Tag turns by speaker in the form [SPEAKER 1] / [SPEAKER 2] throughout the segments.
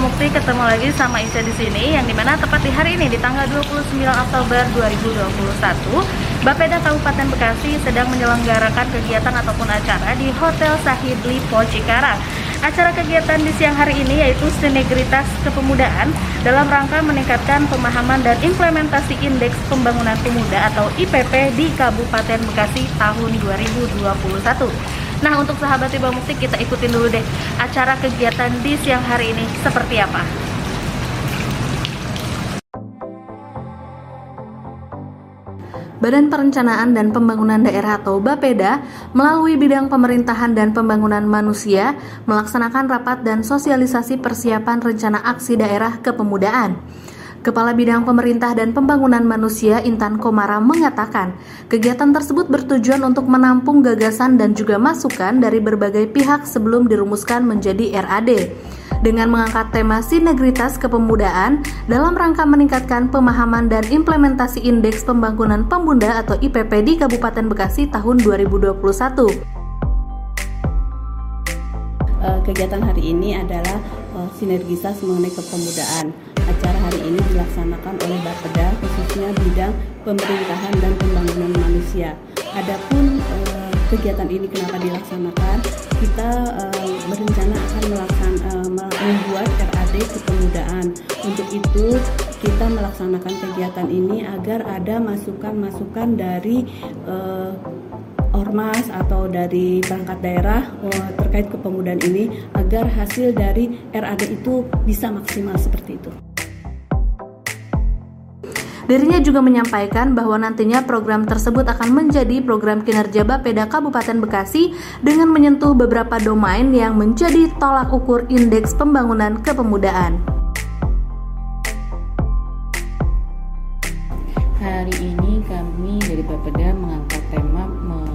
[SPEAKER 1] Mukti, ketemu lagi sama Isya di sini yang di mana tepat di hari ini di tanggal 29 Oktober 2021 Bapeda Kabupaten Bekasi sedang menyelenggarakan kegiatan ataupun acara di Hotel Sahid Lipo Cikarang Acara kegiatan di siang hari ini yaitu Sinegritas Kepemudaan dalam rangka meningkatkan pemahaman dan implementasi Indeks Pembangunan Pemuda atau IPP di Kabupaten Bekasi tahun 2021. Nah untuk sahabat Iba Mukti kita ikutin dulu deh acara kegiatan di siang hari ini seperti apa. Badan Perencanaan dan Pembangunan Daerah atau BAPEDA melalui bidang pemerintahan dan pembangunan manusia melaksanakan rapat dan sosialisasi persiapan rencana aksi daerah kepemudaan. Kepala Bidang Pemerintah dan Pembangunan Manusia Intan Komara mengatakan, kegiatan tersebut bertujuan untuk menampung gagasan dan juga masukan dari berbagai pihak sebelum dirumuskan menjadi RAD dengan mengangkat tema Sinegritas Kepemudaan dalam rangka meningkatkan pemahaman dan implementasi Indeks Pembangunan Pemuda atau IPP di Kabupaten Bekasi tahun 2021.
[SPEAKER 2] Eh, kegiatan hari ini adalah eh, sinergitas mengenai kepemudaan. Acara hari ini dilaksanakan oleh Bapeda khususnya bidang pemerintahan dan pembangunan manusia. Adapun eh, kegiatan ini kenapa dilaksanakan? Kita berencana akan melaksanakan membuat RAD kepemudaan. Untuk itu kita melaksanakan kegiatan ini agar ada masukan-masukan dari ormas atau dari perangkat daerah terkait kepemudaan ini agar hasil dari RAD itu bisa maksimal seperti itu.
[SPEAKER 1] Dirinya juga menyampaikan bahwa nantinya program tersebut akan menjadi program kinerja Bapeda Kabupaten Bekasi dengan menyentuh beberapa domain yang menjadi tolak ukur indeks pembangunan kepemudaan.
[SPEAKER 3] Hari ini kami dari Bapeda mengangkat tema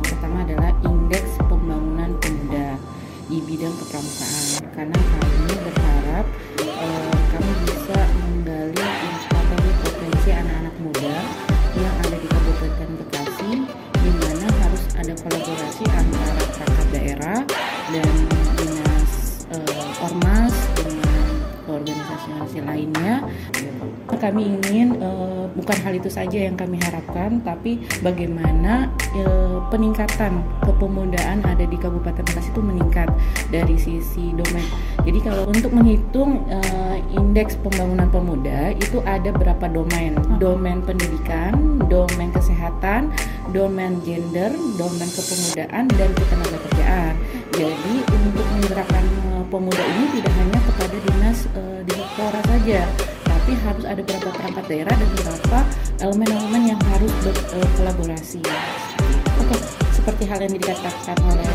[SPEAKER 3] pertama adalah indeks pembangunan pemuda di bidang kepramukaan karena kami berharap kami ingin uh, bukan hal itu saja yang kami harapkan, tapi bagaimana uh, peningkatan kepemudaan ada di Kabupaten Bekasi itu meningkat dari sisi domain. Jadi kalau untuk menghitung uh, indeks pembangunan pemuda itu ada berapa domain? Domain pendidikan, domain kesehatan, domain gender, domain kepemudaan dan ketenagakerjaan. Jadi untuk menggerakkan pemuda ini tidak hanya kepada dinas uh, direktorat saja, tapi harus ada beberapa perangkat daerah dan beberapa elemen-elemen yang harus berkolaborasi. Uh, Oke, okay. seperti hal yang dikatakan oleh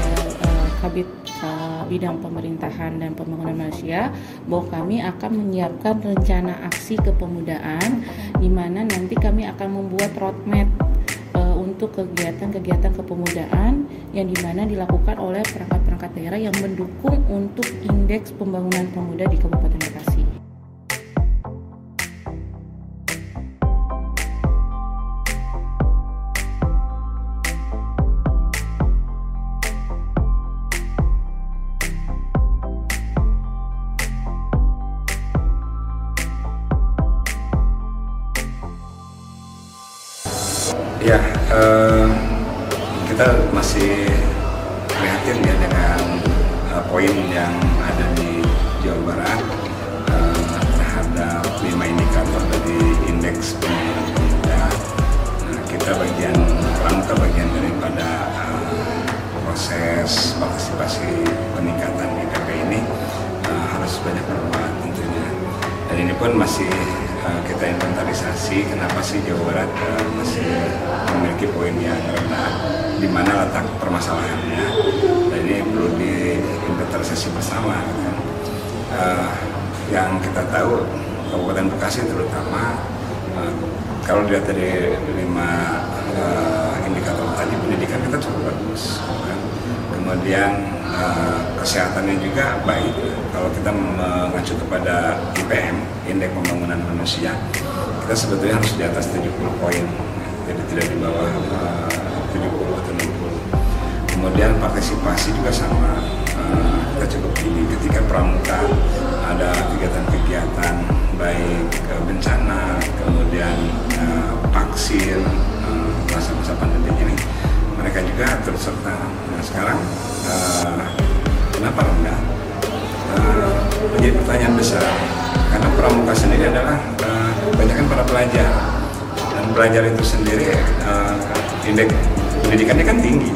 [SPEAKER 3] uh, Kabit uh, bidang pemerintahan dan pembangunan manusia bahwa kami akan menyiapkan rencana aksi kepemudaan di mana nanti kami akan membuat roadmap untuk kegiatan-kegiatan kepemudaan yang di mana dilakukan oleh perangkat-perangkat daerah yang mendukung untuk indeks pembangunan pemuda di Kabupaten Bekasi.
[SPEAKER 4] Ya, uh, kita masih prihatin ya dengan uh, poin yang ada di Jawa Barat uh, terhadap lima indikator dari indeks pembangunan pemuda. Nah, kita bagian pramuka bagian daripada uh, proses partisipasi peningkatan IPP ini uh, harus banyak berbuat tentunya. Dan ini pun masih kita inventarisasi kenapa sih Jawa Barat masih memiliki poin yang rendah, di mana letak permasalahannya. Diinventarisasi bersama. Kan? Uh, yang kita tahu Kabupaten Bekasi terutama uh, kalau dilihat dari lima uh, indikator tadi pendidikan kita cukup bagus. Kan? Kemudian uh, kesehatannya juga baik. Kalau kita mengacu kepada IPM indeks pembangunan manusia kita sebetulnya harus di atas 70 poin jadi tidak di bawah uh, 70 atau 60 kemudian partisipasi juga sama uh, kita cukup tinggi ketika pramuka ada kegiatan-kegiatan baik uh, bencana, kemudian uh, vaksin uh, masa-masa pandemi ini mereka juga turut serta. Nah sekarang kenapa rendah? Menjadi pertanyaan besar karena pramuka sendiri adalah kebanyakan para pelajar dan pelajar itu sendiri indeks pendidikannya kan tinggi.